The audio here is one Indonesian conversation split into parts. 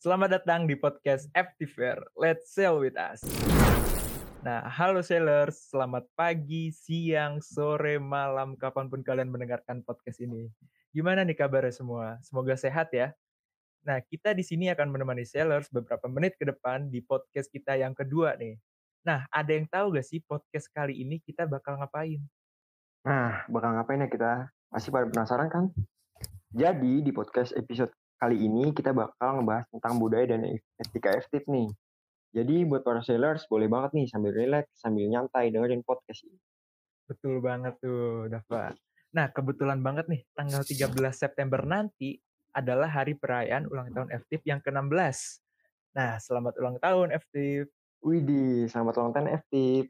Selamat datang di podcast Fair. Let's sell with us. Nah, halo sellers, selamat pagi, siang, sore, malam, kapan pun kalian mendengarkan podcast ini. Gimana nih kabarnya semua? Semoga sehat ya. Nah, kita di sini akan menemani sellers beberapa menit ke depan di podcast kita yang kedua nih. Nah, ada yang tahu gak sih podcast kali ini kita bakal ngapain? Nah, bakal ngapain ya kita? Masih pada penasaran kan? Jadi, di podcast episode Kali ini kita bakal ngebahas tentang budaya dan etika FTIP nih. Jadi buat para sellers boleh banget nih sambil relax, sambil nyantai dengerin podcast ini. Betul banget tuh, Dava. Nah, kebetulan banget nih, tanggal 13 September nanti adalah hari perayaan ulang tahun FTIP yang ke-16. Nah, selamat ulang tahun FTIP. Widih, selamat ulang tahun FTIP.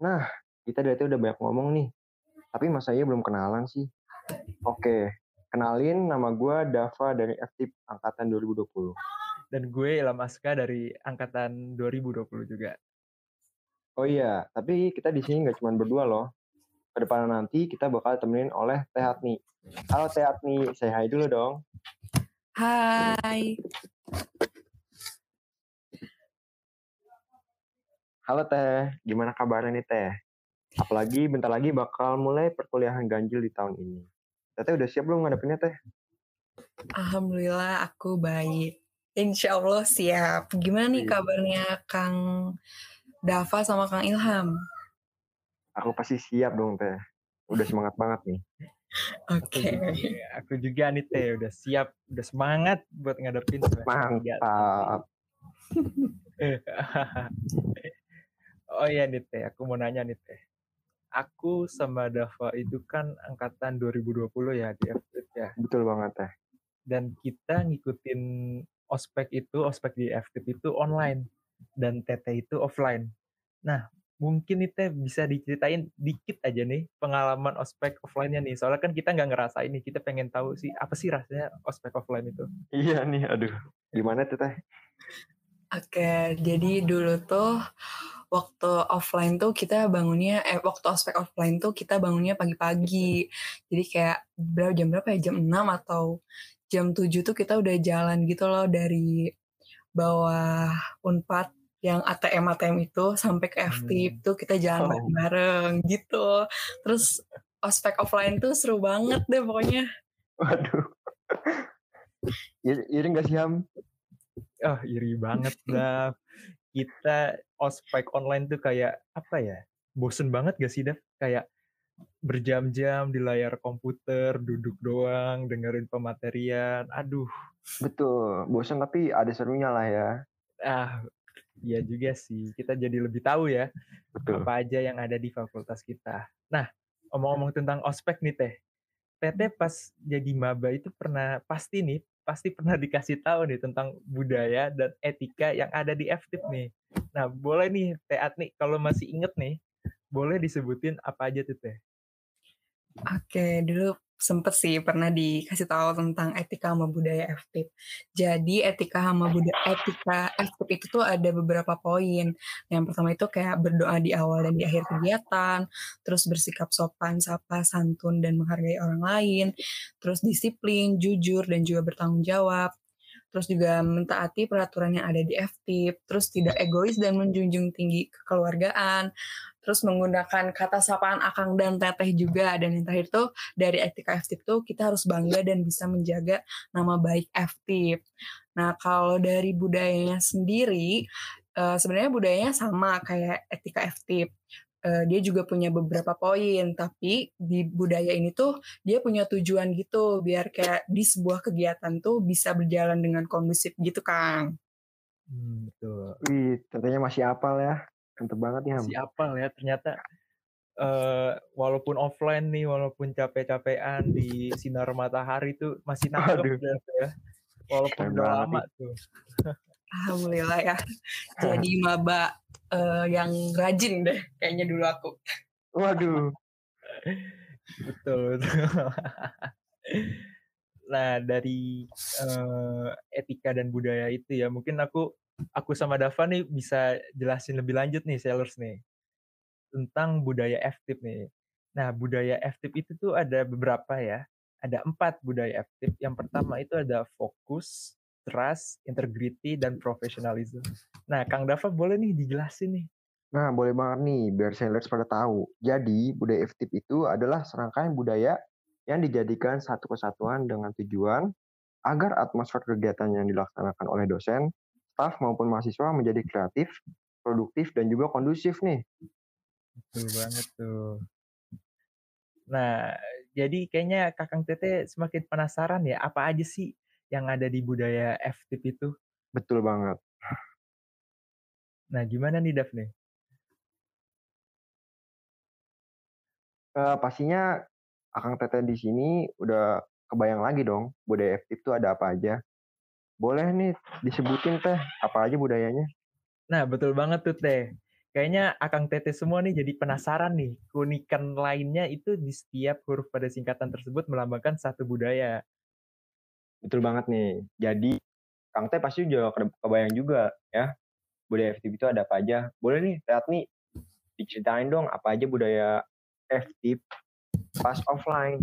Nah, kita dari tadi udah banyak ngomong nih. Tapi masa iya belum kenalan sih? Oke, Kenalin, nama gue Dava dari FTIP Angkatan 2020. Dan gue Ilham Aska dari Angkatan 2020 juga. Oh iya, tapi kita di sini nggak cuma berdua loh. Ke depan nanti kita bakal temenin oleh Teh Hatni. Halo Teh Hatni, saya hai dulu dong. Hai. Halo Teh, gimana kabarnya nih Teh? Apalagi bentar lagi bakal mulai perkuliahan ganjil di tahun ini. Teteh udah siap belum ngadepinnya teh? Alhamdulillah aku baik. Insya Allah siap. Gimana nih iya. kabarnya Kang Dava sama Kang Ilham? Aku pasti siap dong teh. Udah semangat banget nih. Oke. Okay. Aku, juga nih teh udah siap, udah semangat buat ngadepin. Mantap. oh iya nih teh, aku mau nanya nih teh aku sama Dava itu kan angkatan 2020 ya di FTIP ya. Betul banget teh. Dan kita ngikutin ospek itu, ospek di FTIP itu online dan TT itu offline. Nah, mungkin nih teh bisa diceritain dikit aja nih pengalaman ospek offline-nya nih. Soalnya kan kita nggak ngerasain nih, kita pengen tahu sih apa sih rasanya ospek offline itu. Iya nih, aduh. Gimana tuh teh? Oke, jadi dulu tuh waktu offline tuh kita bangunnya eh waktu ospek offline tuh kita bangunnya pagi-pagi. Jadi kayak berapa jam berapa ya? Jam 6 atau jam 7 tuh kita udah jalan gitu loh dari bawah Unpad yang ATM ATM itu sampai ke FTIP hmm. tuh kita jalan oh. bareng gitu. Terus ospek offline tuh seru banget deh pokoknya. Waduh. Iri gak sih Ham? Oh iri banget lah kita ospek online tuh kayak apa ya bosen banget gak sih Dev kayak berjam-jam di layar komputer duduk doang dengerin pematerian aduh. Betul bosen tapi ada serunya lah ya. Ah Iya juga sih kita jadi lebih tahu ya betul. apa aja yang ada di fakultas kita. Nah omong-omong tentang ospek nih teh Teteh pas jadi maba itu pernah pasti nih pasti pernah dikasih tahu nih tentang budaya dan etika yang ada di FTIP nih. Nah, boleh nih Teh nih kalau masih inget nih, boleh disebutin apa aja tuh Teh? Oke, dulu sempet sih pernah dikasih tahu tentang etika sama budaya FTIP. Jadi etika sama budaya etika FTIP itu tuh ada beberapa poin. Yang pertama itu kayak berdoa di awal dan di akhir kegiatan, terus bersikap sopan, sapa, santun dan menghargai orang lain, terus disiplin, jujur dan juga bertanggung jawab. Terus juga mentaati peraturan yang ada di FTIP, terus tidak egois dan menjunjung tinggi kekeluargaan, terus menggunakan kata sapaan akang dan teteh juga dan yang terakhir tuh dari etika FTIP tuh kita harus bangga dan bisa menjaga nama baik FTIP. Nah kalau dari budayanya sendiri uh, sebenarnya budayanya sama kayak etika FTIP. Uh, dia juga punya beberapa poin, tapi di budaya ini tuh dia punya tujuan gitu biar kayak di sebuah kegiatan tuh bisa berjalan dengan kondusif gitu, Kang. Hmm, betul. Wih, tentunya masih apal ya. Mantep banget nih, Ham. Siapa ya ternyata uh, walaupun offline nih, walaupun capek-capean di sinar matahari tuh masih nangkep ya. Walaupun udah lama tuh. Alhamdulillah ya. Jadi maba uh, yang rajin deh kayaknya dulu aku. Waduh. betul, betul. nah, dari uh, etika dan budaya itu ya, mungkin aku aku sama Dava nih bisa jelasin lebih lanjut nih sellers nih tentang budaya FTIP nih. Nah, budaya FTIP itu tuh ada beberapa ya. ada empat budaya FTIP. Yang pertama itu ada fokus, trust, integrity, dan professionalism. Nah, Kang Dava boleh nih dijelasin nih. Nah, boleh banget nih, biar sellers pada tahu. Jadi, budaya FTIP itu adalah serangkaian budaya yang dijadikan satu kesatuan dengan tujuan agar atmosfer kegiatan yang dilaksanakan oleh dosen, staf maupun mahasiswa menjadi kreatif, produktif, dan juga kondusif nih. Betul banget tuh. Nah, jadi kayaknya Kakang Tete semakin penasaran ya, apa aja sih yang ada di budaya FTIP itu? Betul banget. Nah, gimana nih Daphne? Uh, pastinya Akang Tete di sini udah kebayang lagi dong budaya FTIP itu ada apa aja. Boleh nih disebutin teh apa aja budayanya? Nah betul banget tuh teh. Kayaknya Akang Tete semua nih jadi penasaran nih. Keunikan lainnya itu di setiap huruf pada singkatan tersebut melambangkan satu budaya. Betul banget nih. Jadi Kang Teh pasti juga kebayang juga ya. Budaya FTIP itu ada apa aja. Boleh nih, lihat nih. Diceritain dong apa aja budaya FTIP pas offline.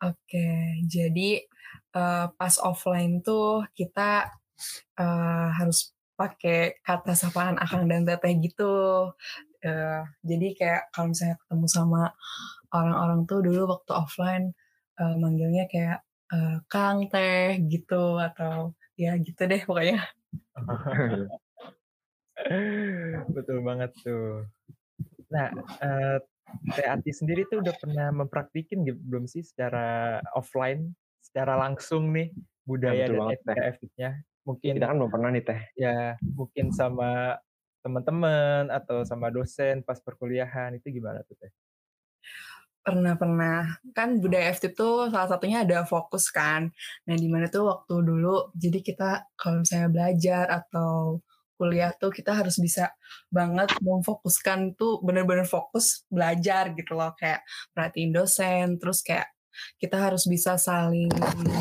Oke, jadi uh, pas offline tuh kita uh, harus pakai kata sapaan akang dan teteh gitu. Uh, jadi kayak kalau misalnya ketemu sama orang-orang tuh dulu waktu offline uh, manggilnya kayak uh, kang teh gitu atau ya gitu deh pokoknya. Betul banget tuh. Nah, uh, Teh Ati sendiri tuh udah pernah mempraktikin gitu, belum sih secara offline, secara langsung nih budaya ya, dan etika mungkin kita kan belum pernah nih teh. ya mungkin sama teman-teman atau sama dosen pas perkuliahan itu gimana tuh teh? Pernah pernah. Kan budaya FT itu salah satunya ada fokus kan. Nah di mana tuh waktu dulu jadi kita kalau misalnya belajar atau kuliah tuh kita harus bisa banget memfokuskan tuh bener-bener fokus belajar gitu loh. Kayak perhatiin dosen terus kayak kita harus bisa saling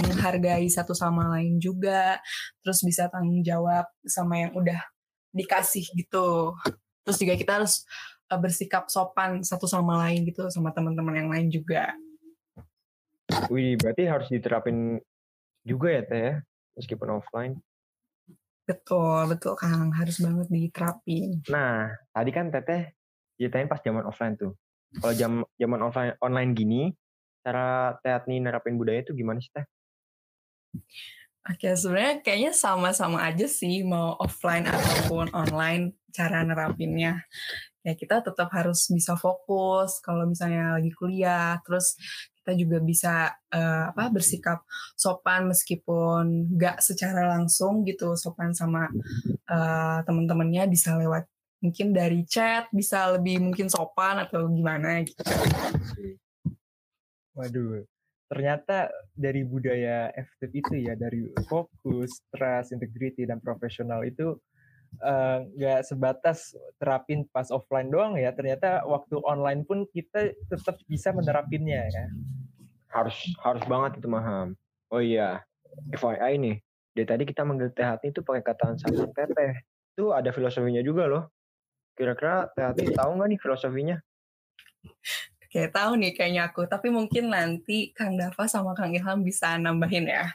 menghargai satu sama lain juga terus bisa tanggung jawab sama yang udah dikasih gitu. Terus juga kita harus uh, bersikap sopan satu sama lain gitu sama teman-teman yang lain juga. Wih, berarti harus diterapin juga ya teh ya? Meskipun offline betul betul kang harus banget diterapin nah tadi kan teteh ceritain pas zaman offline tuh kalau jam zaman offline online gini cara Teh nih nerapin budaya itu gimana sih Teh? Oke, sebenarnya kayaknya sama-sama aja sih mau offline ataupun online cara nerapinnya. Ya kita tetap harus bisa fokus kalau misalnya lagi kuliah, terus kita juga bisa uh, apa bersikap sopan meskipun nggak secara langsung gitu sopan sama uh, teman-temannya bisa lewat mungkin dari chat bisa lebih mungkin sopan atau gimana gitu. Waduh, ternyata dari budaya FTIP itu ya, dari fokus, trust, integrity, dan profesional itu nggak uh, sebatas terapin pas offline doang ya. Ternyata waktu online pun kita tetap bisa menerapinnya ya. Harus harus banget itu maham. Oh iya, FYI nih, dari tadi kita manggil THT itu pakai kata sama teteh. Itu ada filosofinya juga loh. Kira-kira THT tahu nggak nih filosofinya? Kayak tahu nih kayaknya aku, tapi mungkin nanti Kang Dava sama Kang Ilham bisa nambahin ya.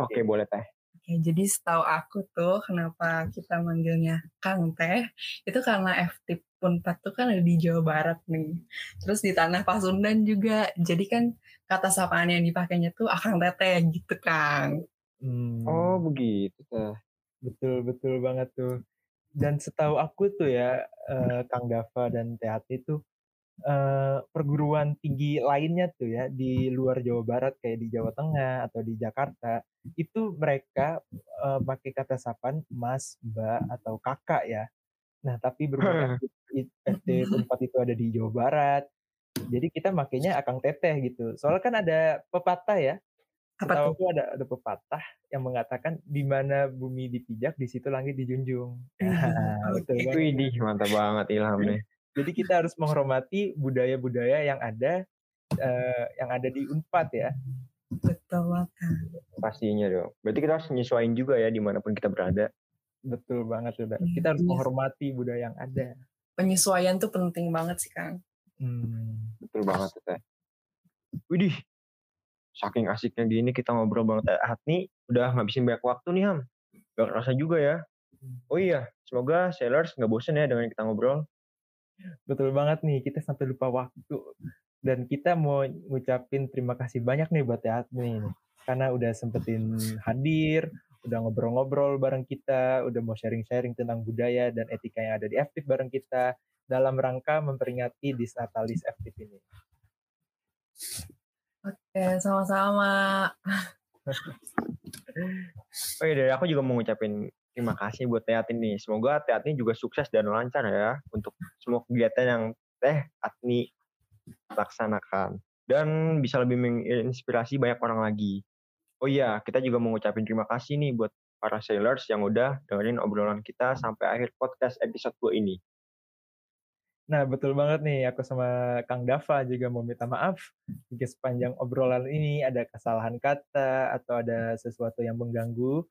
Oke, boleh teh. Oke, jadi setahu aku tuh kenapa kita manggilnya Kang Teh, itu karena FTIP Unpad tuh kan ada di Jawa Barat nih. Terus di Tanah Pasundan juga. Jadi kan kata sapaan yang dipakainya tuh Akang Teteh gitu, Kang. Hmm. Oh, begitu teh. Betul, betul banget tuh. Dan setahu aku tuh ya, eh, Kang Dava dan Teh itu uh, perguruan tinggi lainnya tuh ya di luar Jawa Barat kayak di Jawa Tengah atau di Jakarta itu mereka uh, pakai kata sapaan Mas, Mbak atau Kakak ya. Nah tapi berhubung SD tempat itu ada di Jawa Barat, jadi kita makainya akang teteh gitu. Soalnya kan ada pepatah ya. Apa tuh? ada ada pepatah yang mengatakan di mana bumi dipijak di situ langit dijunjung. Nah, betul banget. mantap banget ilham nih. Jadi kita harus menghormati budaya-budaya yang ada uh, yang ada di Unpad ya. Betul banget. Pastinya dong. Berarti kita harus menyesuaikan juga ya di mana pun kita berada. Betul banget sudah. Iya, kita harus yes. menghormati budaya yang ada. Penyesuaian tuh penting banget sih Kang. Hmm. Betul banget teh. Widih, saking asiknya gini kita ngobrol banget Hat nih udah ngabisin banyak waktu nih Ham. Gak kerasa juga ya. Oh iya, semoga sellers nggak bosen ya dengan kita ngobrol. Betul banget nih, kita sampai lupa waktu. Dan kita mau ngucapin terima kasih banyak nih buat Teat nih. Karena udah sempetin hadir, udah ngobrol-ngobrol bareng kita, udah mau sharing-sharing tentang budaya dan etika yang ada di FTIP bareng kita dalam rangka memperingati Disnatalis FTIP ini. Oke, sama-sama. oh iya, dari aku juga mau ngucapin terima kasih buat Teat ini. Semoga Teat ini juga sukses dan lancar ya untuk semua kegiatan yang Teh Atni laksanakan. Dan bisa lebih menginspirasi banyak orang lagi. Oh iya, kita juga mau ngucapin terima kasih nih buat para sailors yang udah dengerin obrolan kita sampai akhir podcast episode 2 ini. Nah, betul banget nih. Aku sama Kang Dava juga mau minta maaf jika sepanjang obrolan ini ada kesalahan kata atau ada sesuatu yang mengganggu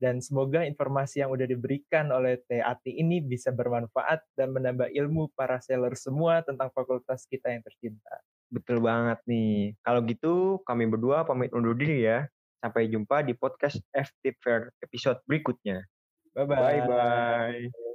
dan semoga informasi yang udah diberikan oleh TAT ini bisa bermanfaat dan menambah ilmu para seller semua tentang fakultas kita yang tercinta. Betul banget nih. Kalau gitu kami berdua pamit undur diri ya. Sampai jumpa di podcast FT Fair episode berikutnya. Bye-bye. Bye-bye.